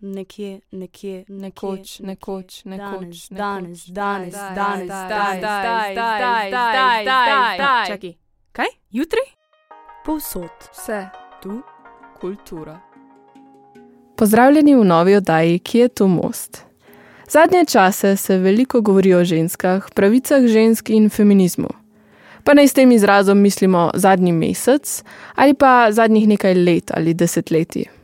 nekje, nekje, Nekoč, nekoč, nekoč, danes, danes, danes, zdaj, danes, danes, zdaj, zdaj, zdaj, zdaj. Čakaj, kaj? Jutri? Povsod. Vse, Tu? kultura. Pozdravljeni v novi oddaji, ki je tu most. Zadnje čase se veliko govori o ženskah, pravicah žensk in feminizmu. Pa naj s tem izrazom mislimo zadnji mesec ali pa zadnjih nekaj let ali desetletij.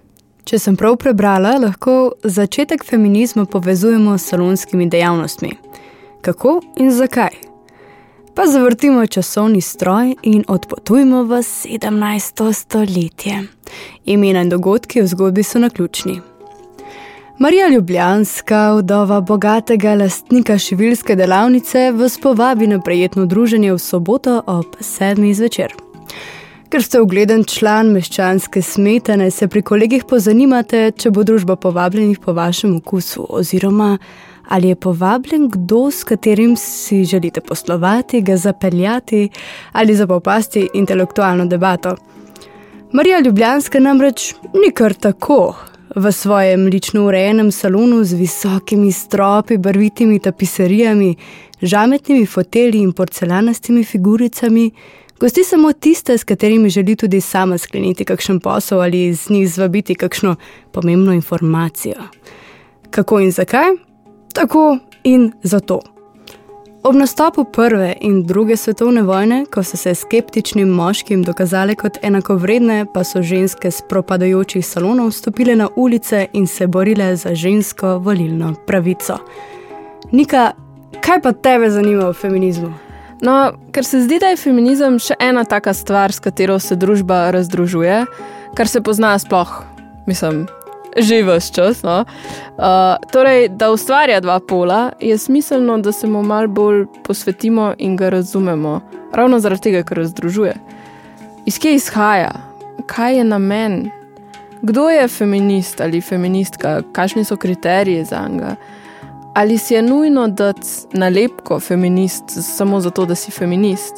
Če sem prav prebrala, lahko začetek feminizma povezujemo s salonskimi dejavnostmi. Kako in zakaj? Pa zavrtimo časovni stroj in odpotujmo v 17. stoletje. Imena in dogodki v zgodbi so naključni. Marija Ljubljanska, vdova bogatega lastnika šivilske delavnice, vas povabi na prijetno druženje v soboto ob sedmih zvečer. Ker ste ugleden član meščanske smetane, se pri kolegih pozanimate, če bo družba povabljenih po vašem okusu, oziroma ali je povabljen kdo, s katerim si želite poslovati, ga zapeljati ali zapopasti intelektualno debato. Marija Ljubljanska namreč ni kar tako. V svojem lično urejenem salonu z visokimi stropi, barvitimi tapiserijami, žametnimi foteli in porcelanastimi figuricami, gosti samo tiste, s katerimi želi tudi sama skleniti kakšen posel ali z njih zvabiti kakšno pomembno informacijo. Kako in zakaj? Tako in zato. Ob nastopu prve in druge svetovne vojne, ko so se skeptičnim moškim dokazale kot enakovredne, pa so ženske z propadajočih salonov stopile na ulice in se borile za žensko volilno pravico. Nika, kaj pa tebe zanima v feminizmu? No, ker se zdi, da je feminizem še ena taka stvar, s katero se družba razdružuje, kar se pozna sploh, mislim, že vse čas. No? Uh, torej, da ustvarja dva pola, je smiselno, da se mu mal bolj posvetimo in ga razumemo, ravno zaradi tega, ker razdružuje. Iz kje izhaja, kaj je namen, kdo je feminist ali feministka, kakšni so kriteriji za njega. Ali si je nujno dati nalepko feminist samo zato, da si feminist,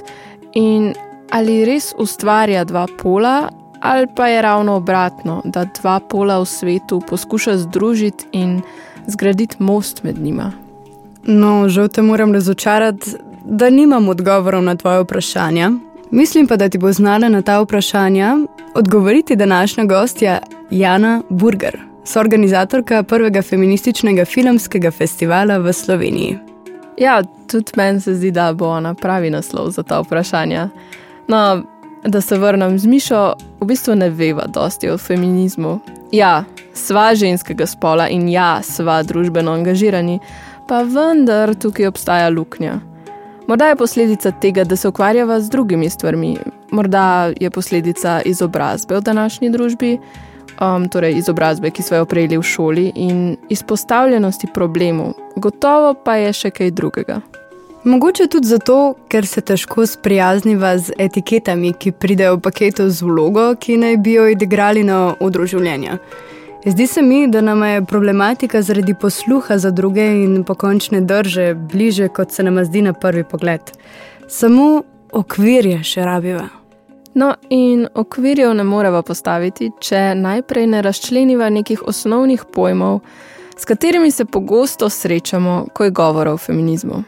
in ali res ustvarja dva pola, ali pa je ravno obratno, da dva pola v svetu poskuša združiti in zgraditi most med njima. No, žal te moram razočarati, da nimam odgovorov na tvoje vprašanja. Mislim pa, da ti bo znala na ta vprašanja odgovoriti današnja gostja Jana Burger, soorganizatorka prvega feminističnega filmskega festivala v Sloveniji. Ja, tudi meni se zdi, da bo ona pravi naslov za ta vprašanja. No, da se vrnem z Mišo, v bistvu ne veva dosti o feminizmu. Ja, sva ženskega spola in ja, sva družbeno angažirani, pa vendar tukaj obstaja luknja. Morda je posledica tega, da se ukvarjava z drugimi stvarmi, morda je posledica izobrazbe v današnji družbi, um, torej izobrazbe, ki smo jo prejeli v šoli, in izpostavljenosti problemu, gotovo pa je še kaj drugega. Mogoče tudi zato, ker se težko sprijazniva z etiketami, ki pridejo v paketu z vlogo, ki naj bi jo odigrali na odru življenja. Zdi se mi, da nam je problematika zaradi posluha za druge in pokončne drže bliže, kot se nam zdi na prvi pogled. Samo okvirje še rabiva. No, in okvirjev ne moreva postaviti, če najprej ne razčleniva nekih osnovnih pojmov, s katerimi se pogosto srečamo, ko je govora o feminizmu.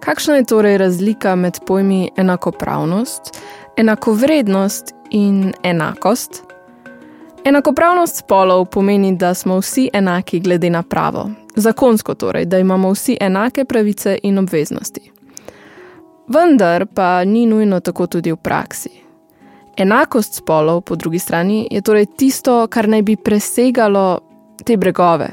Kakšna je torej razlika med pojmi enakopravnost, enakovrednost in enakost? Enakopravnost spolov pomeni, da smo vsi enaki glede na pravo, zakonsko torej, da imamo vsi enake pravice in obveznosti. Vendar pa ni nujno tako tudi v praksi. Enakost spolov, po drugi strani, je torej tisto, kar naj bi presegalo te bregove.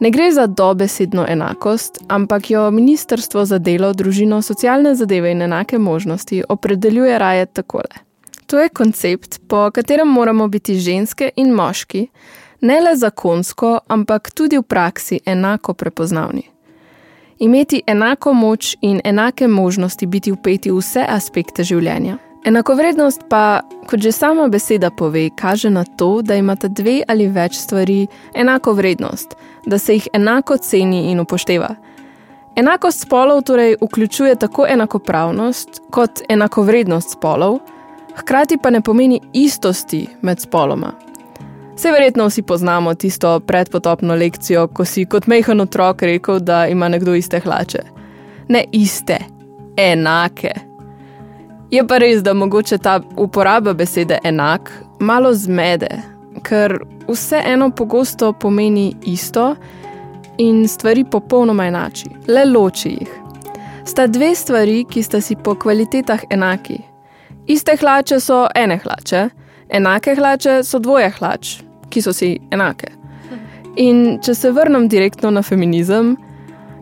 Ne gre za dobesedno enakost, ampak jo Ministrstvo za delo, družino, socialne zadeve in enake možnosti opredeljuje raje takole. To je koncept, po katerem moramo biti ženske in moški ne le zakonsko, ampak tudi v praksi enako prepoznavni. Imeti enako moč in enake možnosti biti upeti v vse aspekte življenja. Enakovrednost pa, kot že sama beseda pove, kaže na to, da imata dve ali več stvari enako vrednost, da se jih enako ceni in upošteva. Enakost spolov torej vključuje tako enakopravnost kot enakovrednost spolov, hkrati pa ne pomeni istosti med spoloma. Vse verjetno vsi poznamo tisto predpotopno lekcijo, ko si kot mehen otrok rekel, da ima nekdo iste hlače. Ne iste, enake. Je pa res, da mogoče ta uporaba besede enak malo zmede, ker vseeno pogosto pomeni isto in stvari popolnoma enači, le loči jih. Sta dve stvari, ki sta si po kvalitetah enaki. Iste hlače so ene hlače, enake hlače so dvoje hlač, ki so si enake. In če se vrnem direktno na feminizem,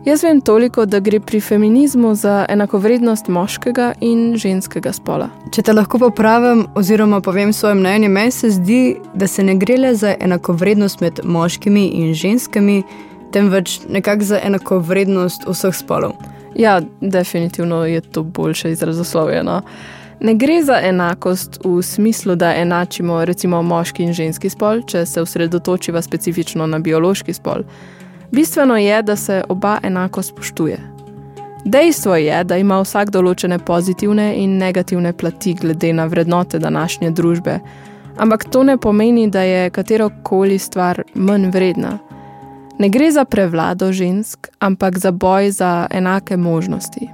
jaz vem toliko, da gre pri feminizmu za enakovrednost moškega in ženskega spola. Če te lahko popravim, oziroma povem svoje mnenje, meni se zdi, da se ne gre le za enakovrednost med moškimi in ženskami, temveč nekako za enakovrednost vseh spolov. Ja, definitivno je to boljše izrazoslovljeno. Ne gre za enakost v smislu, da enačimo recimo moški in ženski spol, če se osredotočiva specifično na biološki spol. Bistveno je, da se oba enako spoštuje. Dejstvo je, da ima vsak določene pozitivne in negativne plati glede na vrednote današnje družbe, ampak to ne pomeni, da je katero koli stvar manj vredna. Ne gre za prevlado žensk, ampak za boj za enake možnosti.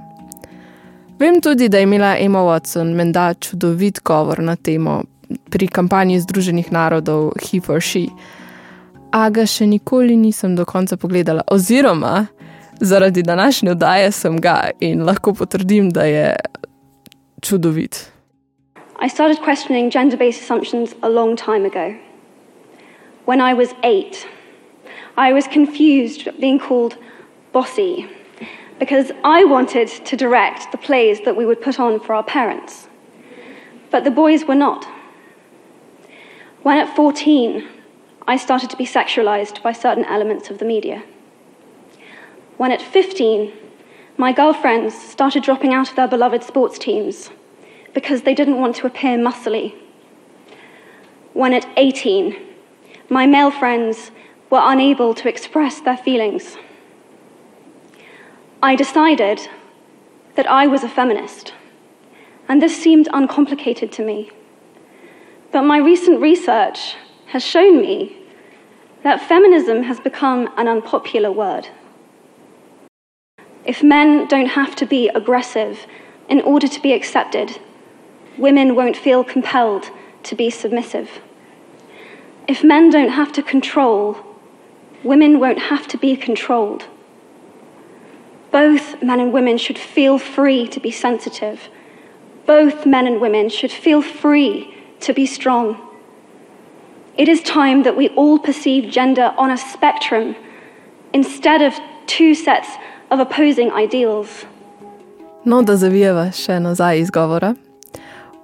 Vem tudi, da je imela Emma Watson menda čudovit govor na temo pri kampanji Združenih narodov He for She, a ga še nikoli nisem do konca pogledala, oziroma zaradi današnje oddaje sem ga in lahko potrdim, da je čudovit. I started questioning gender based assumptions a long time ago. When I was eight, I was confused being called bossy because I wanted to direct the plays that we would put on for our parents. But the boys were not. When at 14, I started to be sexualized by certain elements of the media. When at 15, my girlfriends started dropping out of their beloved sports teams because they didn't want to appear muscly. When at 18, my male friends were unable to express their feelings. I decided that I was a feminist, and this seemed uncomplicated to me. But my recent research has shown me that feminism has become an unpopular word. If men don't have to be aggressive in order to be accepted, women won't feel compelled to be submissive. If men don't have to control, women won't have to be controlled. Both men and women should feel free to be sensitive. Both men and women should feel free to be strong. It is time that we all perceive gender on a spectrum instead of two sets of opposing ideals. No, da zavijeva še nazaj izgovora.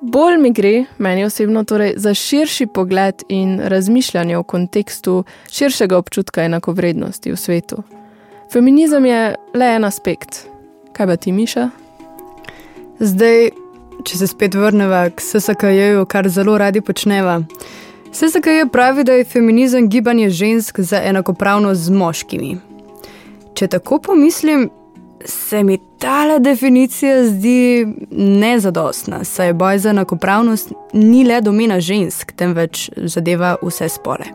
Bolj mi gre, meni osebno, torej, za širši pogled in razmišljanje v kontekstu širšega občutka enakovrednosti v svetu. Feminizem je le en aspekt. Kaj pa ti, Miša? Zdaj, če se spet vrnemo k SSKJ-ju, kar zelo radi počneva. SSKJ pravi, da je feminizem gibanje žensk za enakopravnost z moškimi. Če tako pomislim, se mi ta definicija zdi nezadostna, saj boj za enakopravnost ni le domena žensk, temveč zadeva vse spole.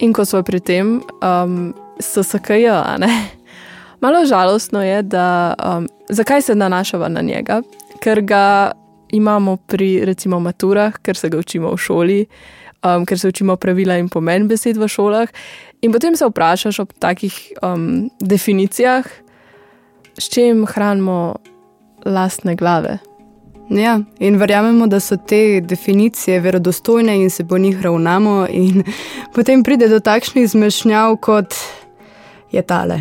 In ko smo pri tem, um, so SKJ, ne? Malo žalostno je, da um, zakaj se nanašava na njega, ker ga imamo pri recimo maturah, ker se ga učimo v šoli, um, ker se učimo pravila in pomen besed v šolah. In potem se vprašaš ob takih um, definicijah, s čim hranimo lastne glave. Ja, in verjamemo, da so te definicije verodostojne in se po njih ravnamo, in potem pride do takšnih zmešnjav, kot je tale.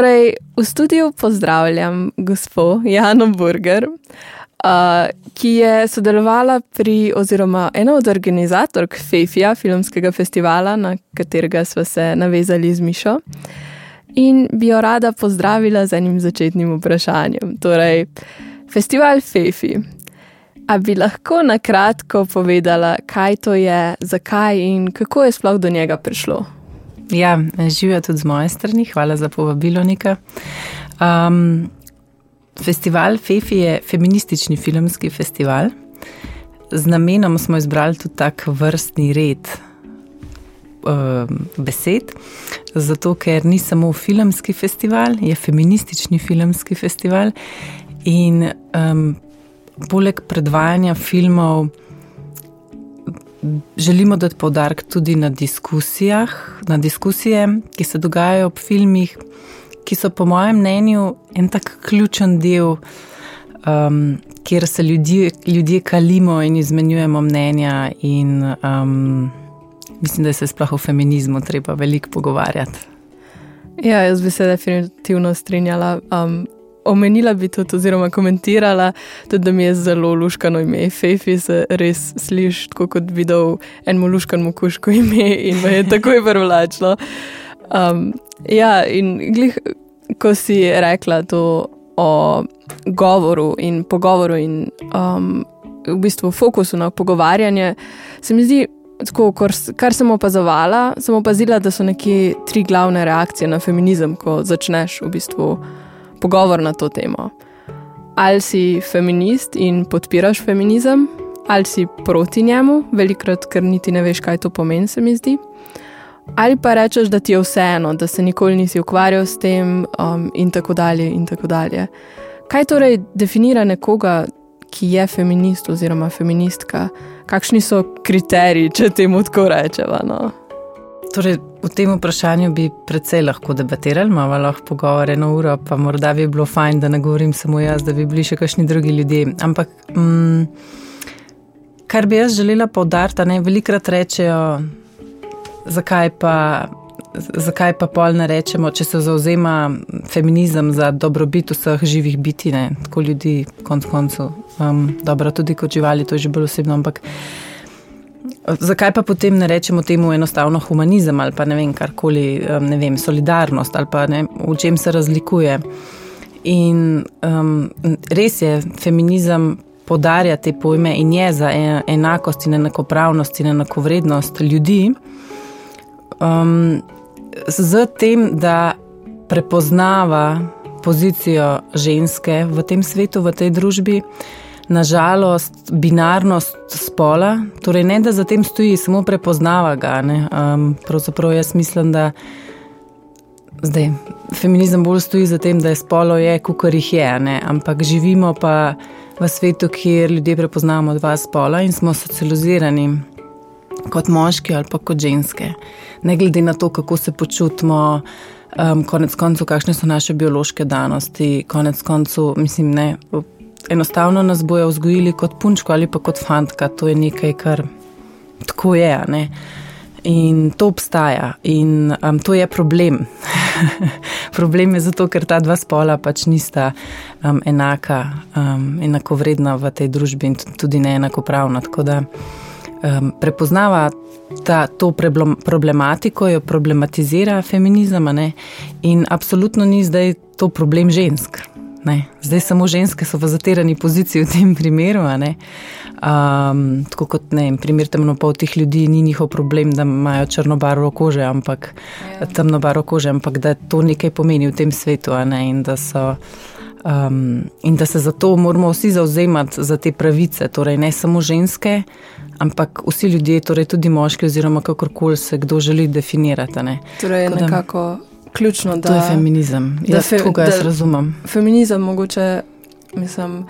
Torej, v studiu pozdravljam gospo Jano Burger, uh, ki je sodelovala pri, oziroma ena od organizatork FEFIA, filmskega festivala, na katerega smo se navezali z Mišo. In bi jo rada pozdravila z enim začetnim vprašanjem. Torej, festival FEFI. A bi lahko na kratko povedala, kaj to je, zakaj in kako je sploh do njega prišlo? Ja, živijo tudi z moje strani, hvala za povabilo, Nika. Um, festival FEFI je feministični filmski festival. Z namenom smo izbrali tudi tak vrstni red um, besed, zato ker ni samo filmski festival, je feministični filmski festival. In um, poleg predvajanja filmov želimo dati poudarek tudi na diskusijah, na diskusije, ki se dogajajo ob filmih, ki so po mojem mnenju en tak ključen del, um, kjer se ljudje, ljudje kalimo in izmenjujemo mnenja. In, um, mislim, da se sploh o feminizmu treba veliko pogovarjati. Ja, jaz bi se definitivno strinjala. Um, omenila bi tudi, oziroma komentirala, tudi, da mi je zelo luškano ime. Fefi se res sliši, kot bi videl eno luškano kuško ime in me je takoj privlačilo. Um, ja, in glih, ko si rekla to o govoru in pogovoru in um, v bistvu fokusu na pogovarjanje, se mi zdi. Tako, kar sem opazovala, sem opazila, da so neke tri glavne reakcije na feminizem, ko začneš v bistvu pogovor na to temo. Ali si feminist in podpiraš feminizem, ali si proti njemu, velikrat, ker niti ne veš, kaj to pomeni, se mi zdi. Ali pa rečeš, da ti je vseeno, da se nikoli nisi ukvarjal s tem, um, in tako dalje. In tako dalje. Kaj torej definira nekoga, ki je feminist oziroma feministka? Kakšni so kriteriji, če temu tako rečemo? No? Torej, v tem vprašanju bi precej lahko debatirali, imamo lahko pogovore eno uro, pa morda bi bilo fajn, da ne govorim samo jaz, da bi bili še kakšni drugi ljudje. Ampak, mm, kar bi jaz želela povdariti, da velikrat rečejo, zakaj pa. Zakaj pa pol ne rečemo, če se zauzema feminizem za dobrobit vseh živih biti, ne? tako ljudi, konc koncev, um, dobro, tudi kot živali, to je že bolj osebno, ampak Zakaj pa potem ne rečemo temu enostavno humanizem ali pa ne vem, karkoli, ne vem, solidarnost ali pa ne, v čem se razlikuje. In um, res je, feminizem podarja te pojme in je za e, enakost in enakopravnost in enakovrednost ljudi, um, z tem, da prepoznava pozicijo ženske v tem svetu, v tej družbi nažalost, binarnost spola, torej ne da za tem stoji, samo prepoznava ga. Um, pravzaprav jaz mislim, da zdaj feminizem bolj stoji za tem, da je spolo je, kukor jih je, ne? ampak živimo pa v svetu, kjer ljudje prepoznamo dva spola in smo socializirani kot moški ali pa kot ženske. Ne glede na to, kako se počutimo. Um, konec koncev, kakšne so naše biološke danosti, konec koncev, mislim, ne, enostavno nas bojo vzgojili kot punčko ali pa kot fantka. To je nekaj, kar tako je. Ne? In to obstaja, in um, to je problem. problem je zato, ker ta dva spola pač nista um, enaka, um, enako vredna v tej družbi in tudi ne enakopravna. Tako da um, prepoznava ta, to problematiko, jo problematizira feminizem, in absolutno ni zdaj to problem žensk. Ne. Zdaj samo ženske so v zaterani poziciji v tem primeru. Um, tako kot ne, primer temnopoltih ljudi ni njihov problem, da imajo črno barvo kože, ampak ja. temno barvo kože, ampak da to nekaj pomeni v tem svetu. In da, so, um, in da se zato moramo vsi zauzemati za te pravice, torej ne samo ženske, ampak vsi ljudje, torej tudi moški, oziroma kakorkoli se kdo želi definirati. Ne. Torej, nekako ključno, da to je feminizem. Da jaz, fe, da, jaz razumem. Feminizem mogoče mislim,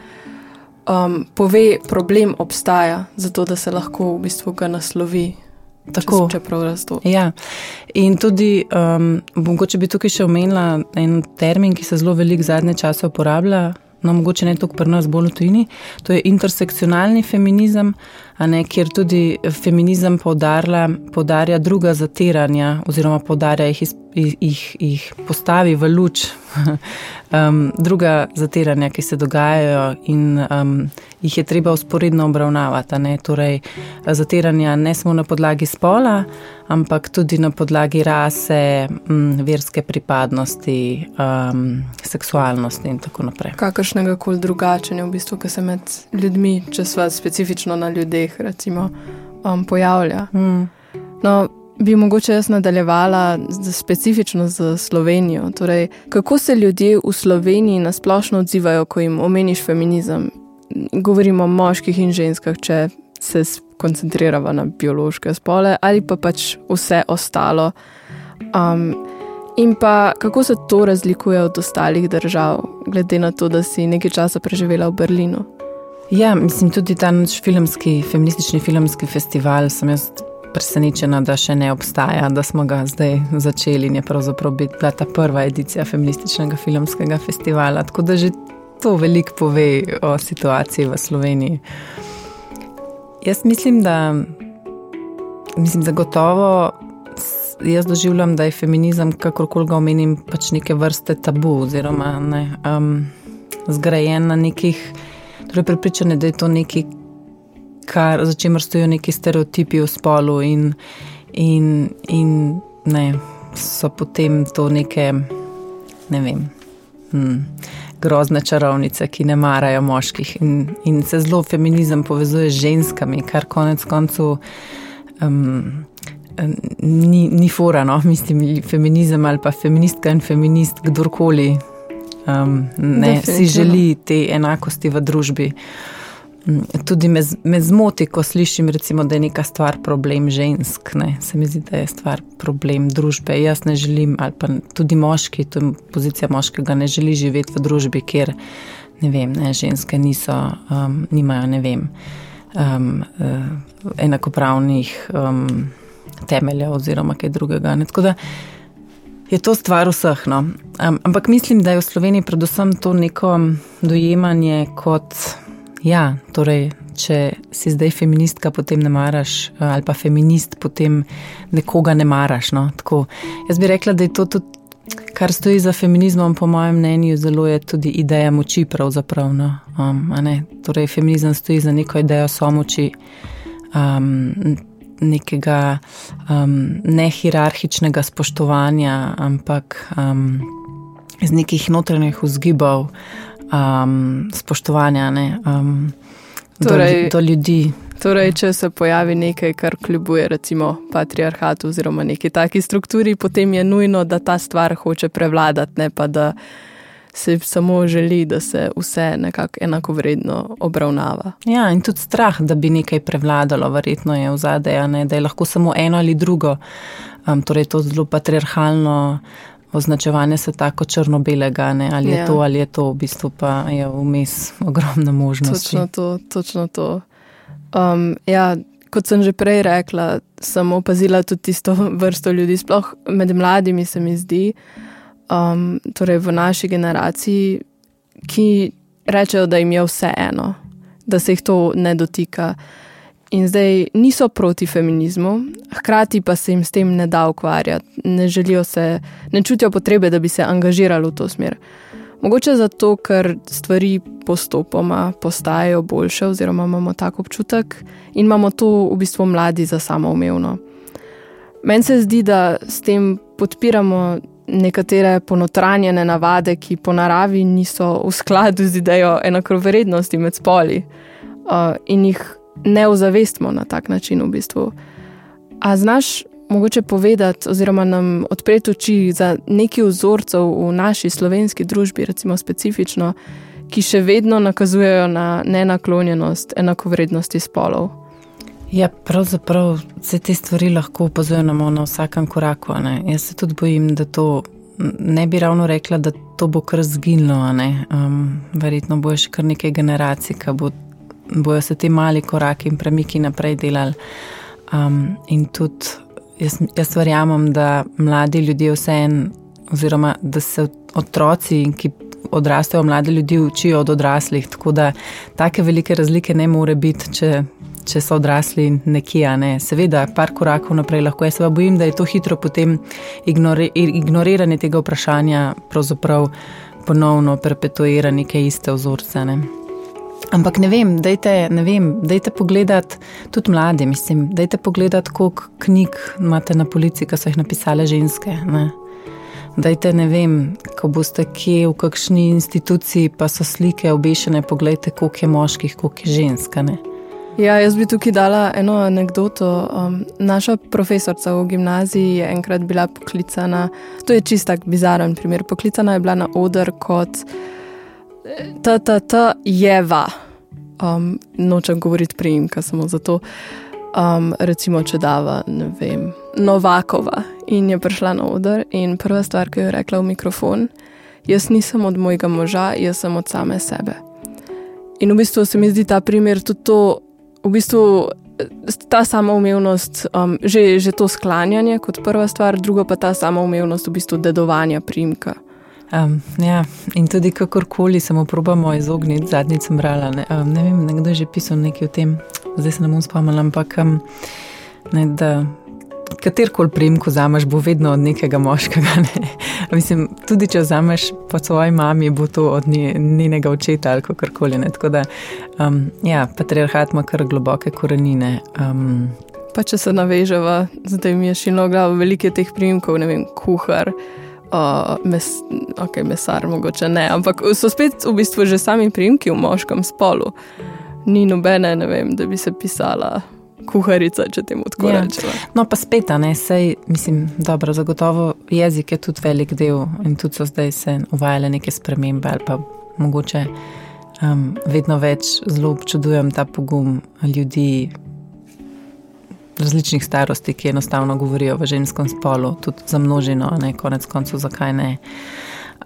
um, pove, problem obstaja, zato da se lahko v bistvu ga naslovi. Tako, če prav razumem. Ja. In tudi, um, mogoče bi tukaj še omenila en termin, ki se zelo veliko zadnje čase uporablja. No, mogoče ne toliko pri nas, bolj v tujini. To je intersekcionalni feminizem ne, kjer tudi feminizem podarja druga zatiranja, oziroma podarja jih, jih, jih postavi v luč. Um, druga zatiranja, ki se dogajajo, in um, jih je treba usporedno obravnavati. Ne? Torej, zatiranja ne samo na podlagi spola, ampak tudi na podlagi rase, m, verske pripadnosti, um, seksualnosti in tako naprej. Kakršnega koli drugačnega, v bistvu, ki se med ljudmi, če smo specifično na ljudeh, recimo, um, pojavlja. Mm. No, bi mogoče jaz nadaljevala z specifično za Slovenijo. Torej, kako se ljudje v Sloveniji nasplošno odzivajo, ko jim omeniš feminizem? Govorimo o moških in ženskah, če se koncentriramo na biološke spole ali pa pač vse ostalo. Um, in pa kako se to razlikuje od ostalih držav, glede na to, da si nekaj časa preživela v Berlinu. Ja, mislim, tudi ta naš filmski, feministični filmski festival sem jaz presenečena, da še ne obstaja, da smo ga zdaj začeli in je pravzaprav bila ta prva edicija feminističnega filmskega festivala. Tako da že to veliko pove o situaciji v Sloveniji. Jaz mislim, da mislim, zagotovo jaz doživljam, da je feminizem, kakorkoli ga omenim, pač neke vrste tabu oziroma ne, um, zgrajen na nekih, torej prepričane, da je to nekaj, kar, za čemer stojijo neki stereotipi o spolu in, in, in ne, so potem to neke, ne vem. Hmm grozne čarovnice, ki ne marajo moških. In, in se zelo feminizem povezuje z ženskami, kar konec koncev um, ni, ni fora, no? mislim, feminizem ali pa feministka in feminist, kdorkoli um, ne, si želi te enakosti v družbi. Mm, tudi me, me zmoti, ko slišim, recimo, da je neka stvar problem žensk. Ne. Se mi zdi, da je stvar problem družbe. Jaz ne želim, ali pa tudi moški, je pozicija moškega, ne želi živeti v družbi, kjer ne vem, ne, ženske niso, um, nimajo ne vem, um, uh, enakopravnih um, temeljev oziroma kaj drugega. Ne. Tako da je to stvar vseh. No. Um, ampak mislim, da je v Sloveniji predvsem to neko dojemanje kot. Ja, torej, če si zdaj feministka, potem ne maraš, ali pa feminist, potem nekoga ne maraš. No? Tako, jaz bi rekla, da je to tudi, kar stoji za feminizmom, po mojem mnenju, zelo je tudi ideja moči. No? Um, torej, feminizem stoji za neko idejo samoči, um, nekega um, nehierarhičnega spoštovanja, ampak um, iz nekih notranjih vzgibov um, spoštovanja ne, um, torej, do, do ljudi. Torej, če se pojavi nekaj, kar kljubuje recimo patriarhatu oziroma neki taki strukturi, potem je nujno, da ta stvar hoče prevladati, ne pa da se samo želi, da se vse nekako enako vredno obravnava. Ja, in tudi strah, da bi nekaj prevladalo, verjetno je v zadej, da je lahko samo eno ali drugo. Um, torej, to zelo patriarhalno označevanje se tako črno-belega, ali je ja. to ali je to, v bistvu pa je vmes ogromna možnost. Točno to, točno to. Um, ja, kot sem že prej rekla, sem opazila tudi tisto vrsto ljudi, sploh med mladimi, se mi zdi, um, torej v naši generaciji, ki rečejo, da jim je vse eno, da se jih to ne dotika in zdaj niso proti feminizmu, hkrati pa se jim s tem ne da ukvarjati, ne želijo se, ne čutijo potrebe, da bi se angažirali v to smer. Mogoče zato, ker stvari postopoma postajajo boljše, oziroma imamo tako občutek in imamo to v bistvu mladi za samoumevno. Meni se zdi, da s tem podpiramo nekatere ponotranjene navade, ki po naravi niso v skladu z idejo enakovrednosti med spoli uh, in jih ne ozavestimo na tak način, v bistvu. A znaš mogoče povedati, oziroma nam odpreti oči za nekaj vzorcev v naši slovenski družbi, recimo specifično, ki še vedno nakazujejo na nenaklonjenost enakovrednosti spolov? Ja, pravzaprav se te stvari lahko opazujemo na vsakem koraku. Ne? Jaz se tudi bojim, da to ne bi ravno rekla, da to bo kar zginilo. Um, verjetno bo še kar nekaj generacij, ki bo bojo se ti mali koraki in premiki naprej delali. Um, in tudi jaz, jaz verjamem, da mladi ljudje vseeno, oziroma da se otroci, ki odrastejo, mladi ljudje učijo od odraslih. Tako da take velike razlike ne more biti, če, če so odrasli nekje. Ne. Seveda, par korakov naprej lahko. Jaz se pa bojim, da je to hitro potem ignori, ignoriranje tega vprašanja, pravzaprav ponovno perpetuira neke iste vzorce. Ne. Ampak ne vem, dajte, ne vem, dajte pogledati tudi mladi, mislim, dajte pogledati, koliko knjig imate na policiji, ki so jih napisale ženske. Ne. Dajte, ne vem, ko boste kje v kakšni instituciji, pa so slike obešene, pogledajte, koliko je moških, koliko je žensk. Ja, jaz bi tukaj dala eno anegdoto. Um, naša profesorica v gimnaziji je enkrat bila poklicana, to je čist tak bizaren primer. Poklicana je bila na oder kot TTT Jeva. Um, nočem govoriti priimka, samo zato. Um, recimo, če dava, ne vem, Novakova in je prišla na oder in prva stvar, ki jo je rekla v mikrofon, jaz nisem od mojega moža, jaz sem od same sebe. In v bistvu se mi zdi ta primer tudi to, v bistvu ta samoumevnost, um, že, že to sklanjanje kot prva stvar, druga pa ta samoumevnost v bistvu dedovanja priimka. Um, ja, in tudi kakorkoli se mu probamo izogniti, zadnjič sem brala. Ne, um, ne vem, nekdo je že pisal nekaj o tem, zdaj se ne bom spomnila, ampak um, ne, da katerkoli primko vzameš, bo vedno od nekega moškega. Ne. Mislim, tudi če vzameš po svoji mami, bo to od njenega očeta ali kakorkoli. Tako da, um, ja, patriarhat ima kar globoke korenine. Um, pa če se naveževa, zdaj mi je šilo glavo, veliko je teh primkov, ne vem, kuhar uh, mes, ok, mesar, mogoče ne, ampak so spet v bistvu že sami primki v moškem spolu. Ni nobene, ne vem, da bi se pisala. Kuharica, če temu tako ja. rečemo. No, pa spet, ne, sej, mislim, dobro, zagotovo jezik je tudi velik del in tudi so zdaj se uvajale neke spremembe ali pa mogoče um, vedno več zelo občudujem ta pogum ljudi, različnih starosti, ki enostavno govorijo v ženskem spolu, tudi za množino, ne konec koncev, zakaj ne.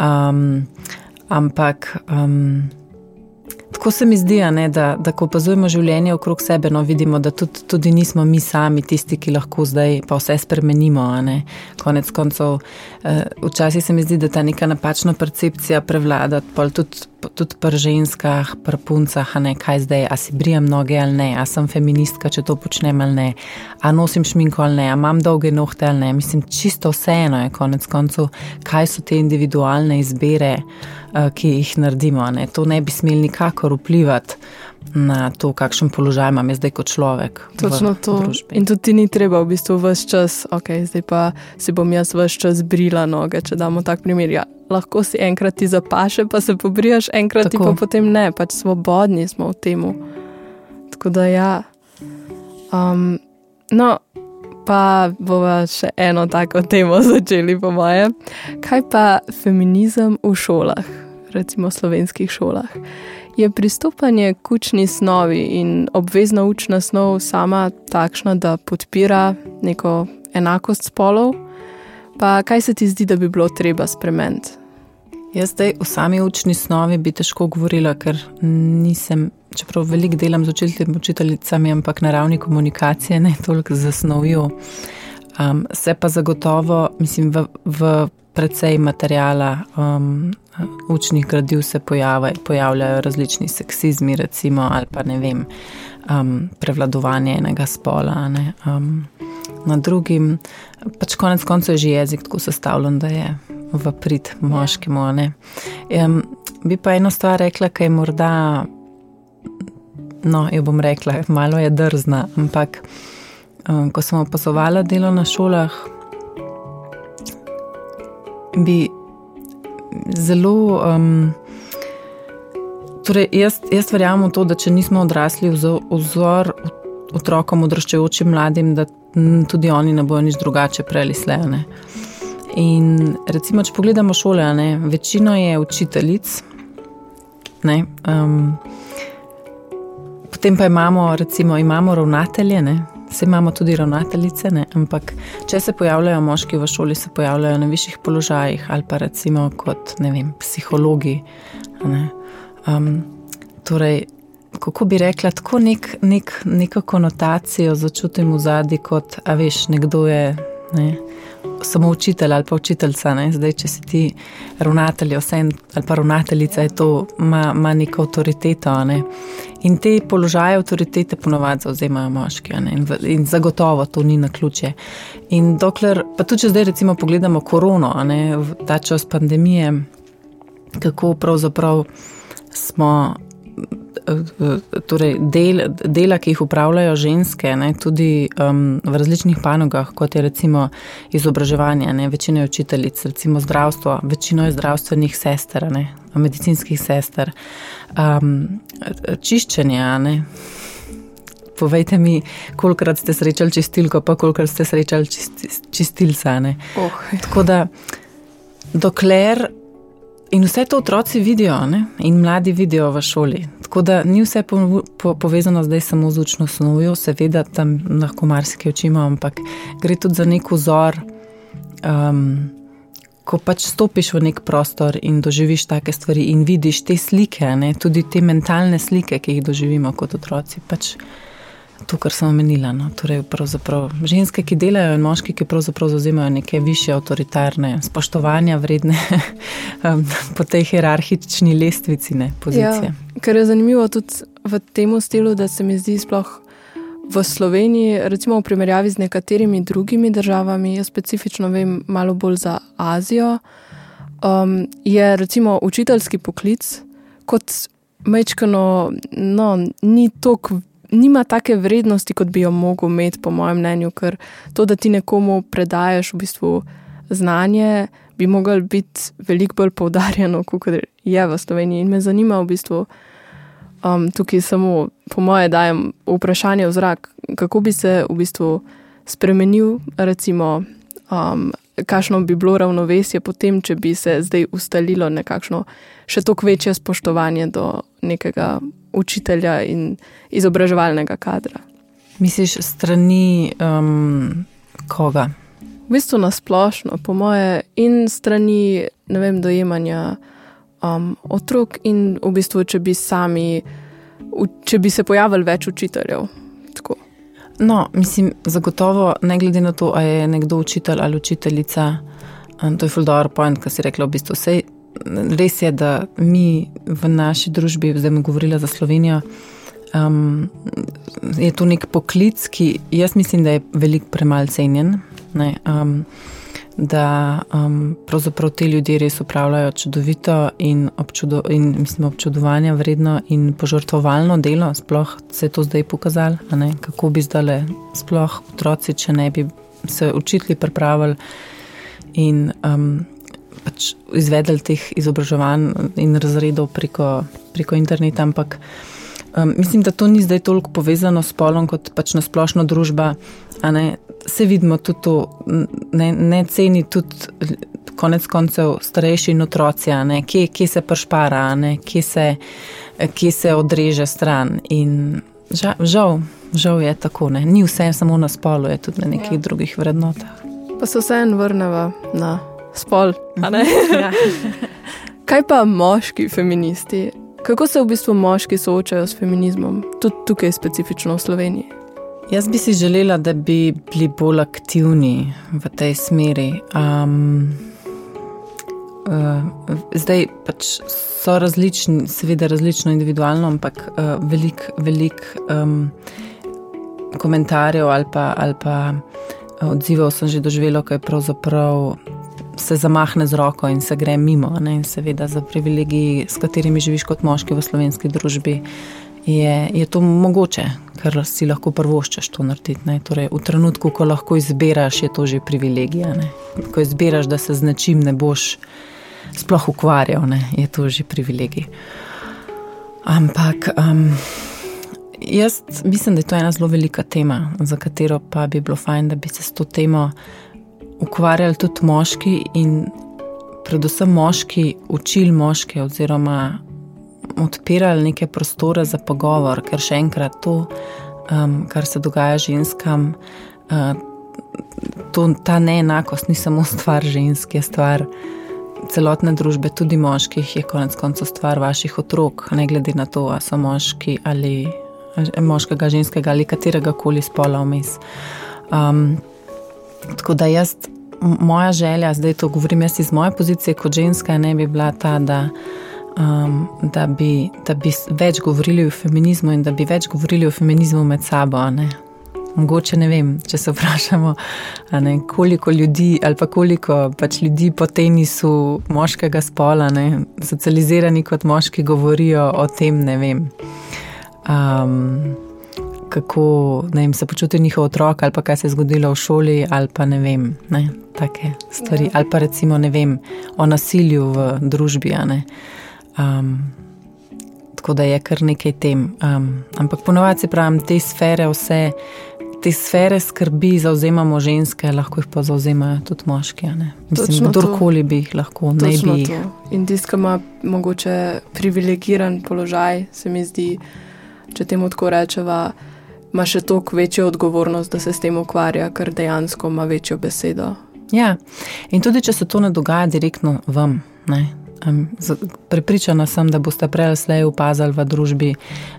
Um, ampak. Um, Tako se mi zdi, ne, da, da ko opazujemo življenje okrog sebe, no, vidimo, da tudi, tudi nismo mi sami tisti, ki lahko zdaj pa vse spremenimo. Konec koncev, eh, včasih se mi zdi, da ta neka napačna percepcija prevlada, tudi, tudi pri ženskah, pri puncah, ne, kaj zdaj, a si brijem noge ali ne, a sem feministka, če to počnem ali ne, a nosim šminko ali ne, a imam dolge nohte ali ne. Mislim, čisto vseeno je, konec koncev, kaj so te individualne izbire. Eh, ki jih naredimo. Ne. To ne bi smeli nikakor vplivati na to, kakšen položaj imam zdaj kot človek. Točno to. Družbi. In tudi ni treba v bistvu vse čas, ok, zdaj pa si bom jaz vse čas brila noge, če damo tak primer. Ja, lahko si enkrat ti zapaše, pa se pobrijaš, enkrat Tako. ti pa potem ne, pač svobodni smo v tem. Tako da ja. Um, no, pa bomo še eno tako temo začeli, po moje. Kaj pa feminizem v šolah? recimo v slovenskih šolah. Je pristopanje k učni snovi in obvezna učna snov sama takšna, da podpira neko enakost spolov? Pa kaj se ti zdi, da bi bilo treba spremeniti? Jaz zdaj v sami učni snovi bi težko govorila, ker nisem, čeprav veliko delam z učiteljicami, ampak na ravni komunikacije ne toliko zasnovijo. Um, se pa zagotovo, mislim, v, v precej materijala um, učnih gradiv se pojave, pojavljajo različni seksizmi, recimo, ali pa ne vem, um, prevladovanje enega spola. Um, na drugim, pač konec koncev je že jezik tako sestavljen, da je v prid moškemu. Um, bi pa eno stvar rekla, ki je morda, no, jo bom rekla, malo je drzna, ampak um, ko sem opazovala delo na šolah, bi zelo. Um, torej jaz, jaz verjamem v to, da če nismo odrasli vzor otrokom, odraščajočim mladim, da tudi oni ne bojo nič drugače preli slejane. In recimo, če pogledamo šole, ne, večino je učiteljic. Ne, um, potem pa imamo, recimo, imamo ravnatelje, ne, Vse imamo tudi ravnateljice, ne? ampak če se pojavljajo moški v šoli, se pojavljajo na višjih položajih ali pa recimo kot vem, psihologi. Ne? Um, torej, kako bi rekla, tako nek, nek, neko konotacijo začutim v zadnji, kot a veš, nekdo je. Ne? Samo učitelj ali pa učiteljica, zdaj če si ti ravnatelj, vse ali pa ravnateljica, to, ima, ima neko avtoriteto. Ne? In te položaje avtoritete ponovadi zauzemajo moški, in, in zagotovo to ni na ključe. In dokler, pa tudi če zdaj recimo pogledamo korono, ne, ta čas pandemije, kako pravzaprav smo torej del, dela, ki jih upravljajo ženske, ne, tudi um, v različnih panogah, kot je recimo izobraževanje, ne, večina je učiteljic, recimo zdravstvo, večino je zdravstvenih sester, ne, medicinskih sester, um, čiščenje. Ne. Povejte mi, kolikrat ste srečali čistilko, pa kolikrat ste srečali čist, čistilca. Oh. Tako da, dokler In vse to otroci vidijo ne? in mladi vidijo v šoli. Tako da ni vse po, po, povezano zdaj samo z učno snovjo, seveda tam lahko marsikaj učimo, ampak gre tudi za nek vzor. Um, ko pač stopiš v nek prostor in doživiš take stvari in vidiš te slike, ne? tudi te mentalne slike, ki jih doživimo kot otroci. Pač to, kar sem omenila. No. Torej, ženske, ki delajo, in moški, ki pravzaprav zauzemajo neke više avtoritarne, spoštovanja vredne um, po tej hierarhični lestvici ne, pozicije. Ja, kar je zanimivo tudi v tem stilu, da se mi zdi sploh. V Sloveniji, recimo v primerjavi z nekaterimi drugimi državami, jaz specifično vem malo bolj za Azijo, um, je recimo učiteljski poklic kot mečkano, no, ni tako nima take vrednosti, kot bi jo mogel imeti, po mojem mnenju, ker to, da ti nekomu predajes v bistvu znanje, bi lahko biti veliko bolj poudarjeno, kot je v Sloveniji. In me zanima v bistvu. Um, tukaj samo, po moje, dajem vprašanje v zrak, kako bi se v bistvu spremenil, recimo, um, kakšno bi bilo ravnovesje potem, če bi se zdaj ustalilo nekakšno še toliko večje spoštovanje do nekega učitelja in izobraževalnega kadra. Misliš, strani um, koga? V bistvu na splošno, po moje, in strani vem, dojemanja um, otrok, in v bistvu, če bi sami, če bi se pojavili več učiteljev. Tako. No, mislim, zagotovo, ne glede na to, ali je nekdo učitelj ali učiteljica, um, to je fuldor point, kar si rekla, v bistvu vse res je, da mi v naši družbi, zdaj bom govorila za Slovenijo, um, je to nek poklic, ki jaz mislim, da je veliko premalo cenjen. Ne, um, da um, pravzaprav ti ljudje res upravljajo čudovito in, občudo, in mislim, občudovanja vredno in požrtovalno delo. Sploh se je to zdaj pokazalo, kako bi zdaj sploh otroci, če ne bi se učitelji pripravili. In um, pač izvedli teh izobraževanj in razredov preko, preko interneta, ampak um, mislim, da to ni zdaj toliko povezano s polom, kot pač na splošno družba. Se vidimo tudi to, ne, ne ceni tudi konec koncev starejši in otroci, kje, kje se pršpara, kje se, kje se odreže stran. In žal, žal, žal je tako, ne. ni vse samo na spolu, je tudi na nekih ja. drugih vrednotah. Pa se vseeno vrnemo na spol. ja. Kaj pa moški feministi? Kako se v bistvu moški soočajo s feminizmom, tudi tukaj, specifično v Sloveniji? Jaz bi si želela, da bi bili bolj aktivni v tej smeri. Um, uh, zdaj pač so različni, seveda različno individualno, ampak uh, veliko velik, um, komentarjev ali pa, ali pa odzivov sem že doživela, kaj pravzaprav se zamahne z roko in se gre mimo. Ne? In seveda za privilegiji, s katerimi živiš kot moški v slovenski družbi, je, je to mogoče, ker si lahko prvoščeš to narediti. Torej, v trenutku, ko lahko izbiraš, je to že privilegija. Ne? Ko izbiraš, da se z nečim ne boš sploh ukvarjal, ne? je to že privilegij. Ampak. Um, Jaz mislim, da je to ena zelo velika tema, za katero pa bi bilo fajn, da bi se s to temo ukvarjali tudi moški in predvsem moški učili moške oziroma odpirali neke prostore za pogovor, ker še enkrat to, um, kar se dogaja ženskam, uh, to, ta neenakost ni samo stvar žensk, je stvar celotne družbe, tudi moških, je konec koncev stvar vaših otrok, ne glede na to, ali so moški ali moškega, ženskega ali katerega koli spola vmes. Um, Tako da jaz, moja želja, zdaj to govorim jaz iz moje pozicije kot ženska, ne bi bila ta, da um, da, bi, da bi več govorili o feminizmu in da bi več govorili o feminizmu med sabo. Ne? Mogoče ne vem, če se vprašamo, ne, koliko ljudi ali pa koliko pač ljudi po tenisu moškega spola, ne, socializirani kot moški, govorijo o tem, ne vem. Um, kako vem, se počuti njihov otrok, ali pa kaj se je zgodilo v šoli, ali pa ne vem, ne, take stvari, ja. ali pa recimo ne vem o nasilju v družbi. Um, tako da je kar nekaj tem. Um, ampak ponovadi pravim, te sfere, vse te sfere skrbi zauzemamo ženske, lahko jih pa zauzemajo tudi moški. Mislim, kdorkoli bi jih lahko, ne bi jih. In tisti, ki ima mogoče privilegiran položaj, se mi zdi, če temu tako rečeva ima še toliko večjo odgovornost, da se s tem ukvarja, ker dejansko ima večjo besedo. Ja, in tudi če se to ne dogaja direktno vam, ne, Pripričana sem, da boste prej ali slej opazili v družbi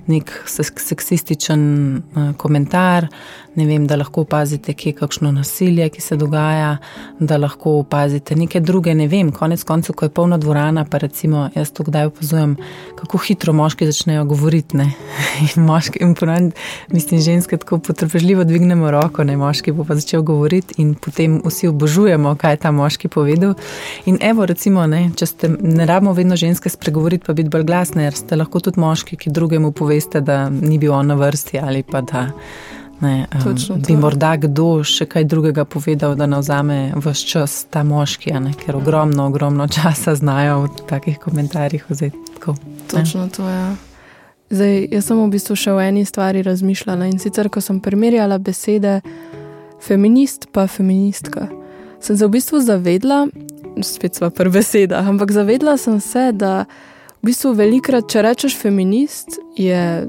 nek seksističen uh, komentar, ne vem, da lahko opazite, kje je kakšno nasilje, ki se dogaja, da lahko opazite neke druge, ne vem, konec koncev, ko je polna dvorana, pa recimo jaz to kdaj opazujem, kako hitro moški začnejo govoriti. Ne? In moški, in ponovno, mislim, ženske tako potrpežljivo dvignemo roko, ne moški bo pa začel govoriti in potem vsi obožujemo, kaj je ta moški povedal. In evo, recimo, ne, če ste ne rabimo vedno ženske spregovoriti, pa biti bolj glasne, jer ste lahko tudi moški, ki drugemu poveste, da ni bil on na vrsti ali pa da ne, um, bi morda kdo še kaj drugega povedal, da ne vzame vse čas ta moški, ne, ker ogromno, ogromno časa znajo v takih komentarjih vzeti. Tako, Točno to je. Ja. Zdaj, jaz sem v bistvu še o eni stvari razmišljala in sicer, ko sem primerjala besede feminist pa feministka, sem se v bistvu zavedla, spet sva pri besedah, ampak zavedla sem se, da v bistvu velikrat, če rečeš feminist, je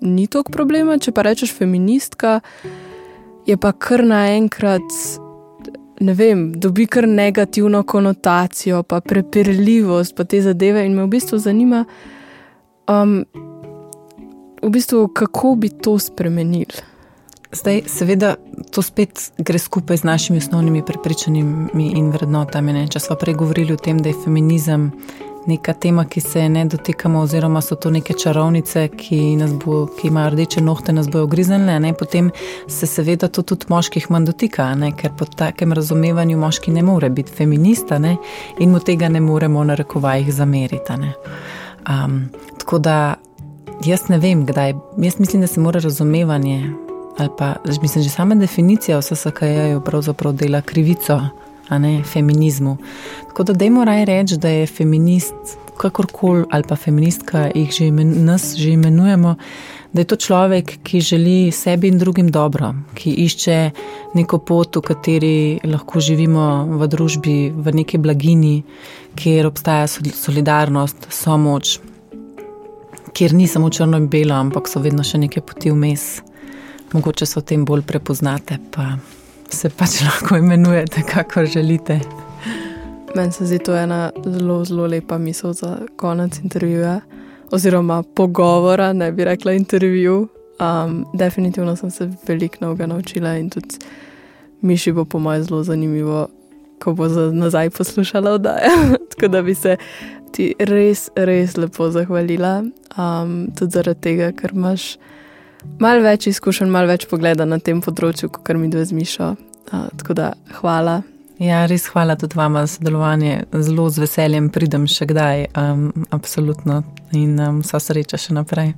ni toliko problema, če pa rečeš feministka, je pa kar naenkrat, ne vem, dobi kar negativno konotacijo, pa prepirljivost, pa te zadeve in me v bistvu zanima, um, v bistvu, kako bi to spremenili. Zdaj, seveda, to spet gre skupaj z našimi osnovnimi prepričanjami in vrednotami. Ne? Če smo prej govorili o tem, da je feminizem neka tema, ki se ne dotikamo, oziroma so to neke čarovnice, ki, bo, ki imajo rdeče nohte, nas bojo grizenle, potem se seveda to tudi moških manj dotika, ne? ker po takem razumevanju moški ne more biti feminista ne? in mu tega ne moremo na rekovajih zameriti. Um, tako da jaz ne vem, kdaj. Jaz mislim, da se mora razumevanje ali pa mislim, že sama definicija vse SKJ-ja pravzaprav dela krivico, a ne feminizmu. Tako da dajmo raje reči, da je feminist, kakorkoli ali pa feministka, jih že imen, nas že imenujemo, da je to človek, ki želi sebi in drugim dobro, ki išče neko pot, v kateri lahko živimo v družbi, v neki blagini, kjer obstaja solidarnost, samoč. Ker ni samo črno in belo, ampak so vedno še neke poti vmes mogoče se v tem bolj prepoznate, pa se pač lahko imenujete, kako želite. Meni se zdi to ena zelo, zelo lepa misel za konec intervjuja, oziroma pogovora, ne bi rekla intervju. Um, definitivno sem se veliko novega naučila in tudi miši bo po mojem zelo zanimivo, ko bo za nazaj poslušala oddaje. Tako da bi se ti res, res lepo zahvalila, um, tudi zaradi tega, ker imaš malo več izkušenj, malo več pogleda na tem področju, kot mi dve zmišo. Uh, tako da hvala. Ja, res hvala tudi vama za sodelovanje. Zelo z veseljem pridem še kdaj, um, absolutno in um, vsa sreča še naprej.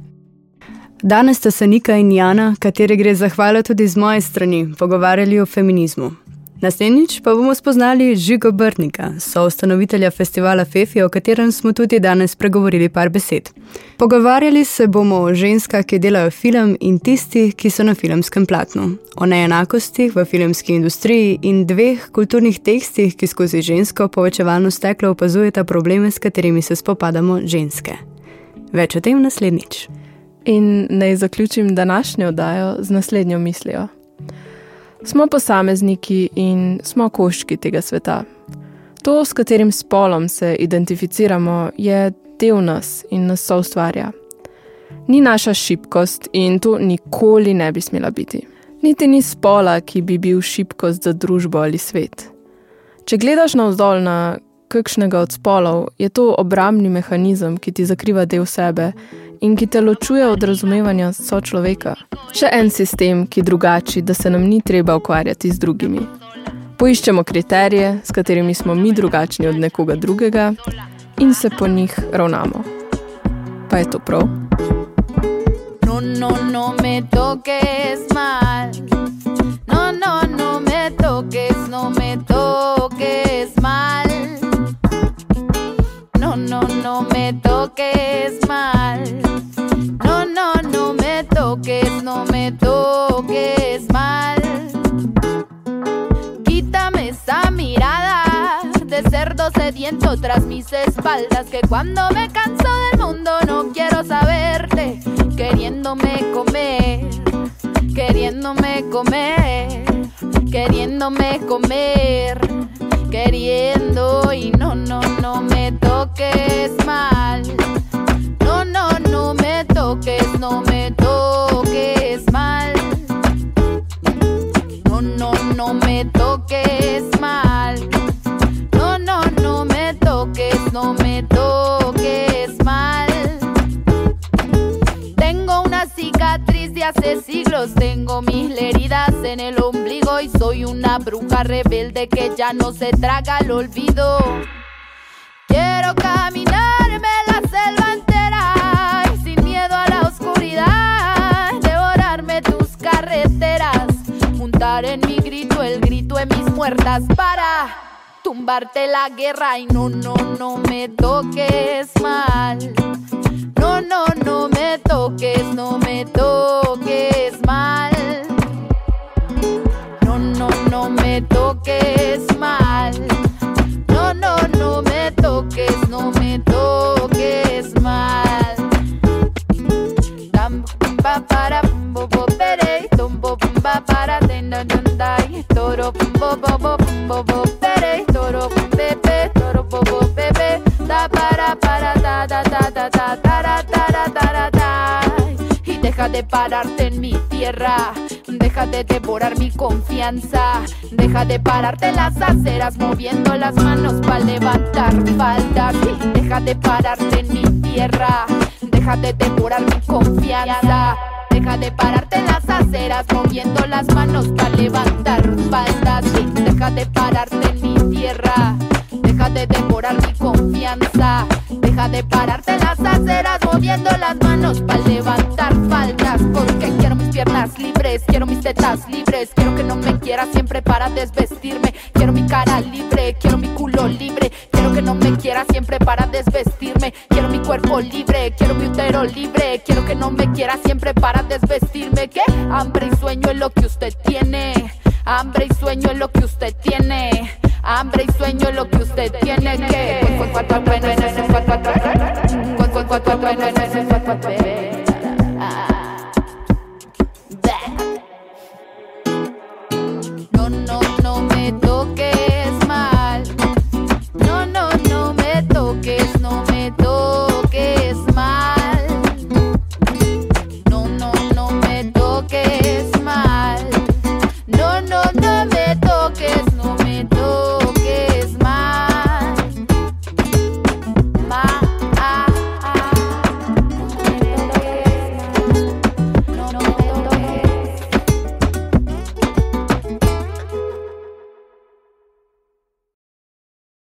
Danes sta se Nika in Jana, kateri gre zahvala tudi z moje strani, pogovarjali o feminizmu. Naslednjič pa bomo spoznali Žigo Brnika, soustanovitelja festivala Fefi, o katerem smo tudi danes pregovorili par besed. Pogovarjali se bomo o ženskah, ki delajo film in tistih, ki so na filmskem platnu, o neenakostih v filmski industriji in dveh kulturnih tekstih, ki skozi žensko povečevalno steklo opazujeta probleme, s katerimi se spopadamo ženske. Več o tem naslednjič. In naj zaključim današnjo oddajo z naslednjo mislijo. Smo posamezniki in smo koščki tega sveta. To, s katerim spolom se identificiramo, je del nas in nas so ustvarja. Ni naša šibkost in to nikoli ne bi smela biti. Niti ni spola, ki bi bil šibkost za družbo ali svet. Če gledaš navzdol na kakšnega od spolov, je to obrambni mehanizem, ki ti zakriva del sebe in ki te ločuje od razumevanja sočloveka. Še en sistem, ki je drugačen, da se nam ni treba ukvarjati z drugimi. Poiščemo kriterije, s katerimi smo mi drugačni od nekoga drugega in se po njih ravnamo. Pa je to prav? No, no, no, me toques mal. No, no, no me toques, no me toques mal. No, no, no me toques mal. No, no, no me toques, no me toques mal. Quítame esa mirada de cerdo sediento tras mis espaldas. Que cuando me canso del mundo no quiero saberte. Queriéndome comer, queriéndome comer, queriéndome comer, queriendo y no, no, no me toques mal. No, no, no me toques, no me toques mal. No, no, no me toques hace siglos, tengo mil heridas en el ombligo y soy una bruja rebelde que ya no se traga el olvido. Quiero caminarme la selva entera y sin miedo a la oscuridad, devorarme tus carreteras, juntar en mi grito el grito de mis muertas para tumbarte la guerra y no, no, no me toques mal. No, no, no me toques, no me toques mal. No, no, no me toques mal. No, no, no me toques, no me toques mal. Dam pa para bo pere, tom bo ba para den dan dan dai, toro bo bo bo bo deja de pararte en mi tierra, deja de devorar mi confianza, deja de pararte las aceras moviendo las manos para levantar faldas. Deja de pararte en mi tierra, deja de devorar mi confianza. Deja de pararte las aceras moviendo las manos para levantar faldas. Deja de pararte en mi tierra, deja de devorar mi confianza. Deja de pararte las aceras moviendo las manos para levantar faldas. Porque quiero mis piernas libres, quiero mis tetas libres. Quiero que no me quieras siempre para desvestirme. Quiero mi cara libre, quiero mi culo libre. Quiero que no me quiera siempre para desvestirme. Quiero mi cuerpo libre, quiero mi útero libre. Quiero que no me quiera siempre para desvestirme. ¿Qué? Hambre y sueño es lo que usted tiene. Hambre y sueño es lo que usted tiene. Hambre y sueño es lo que usted tiene que cuatro menos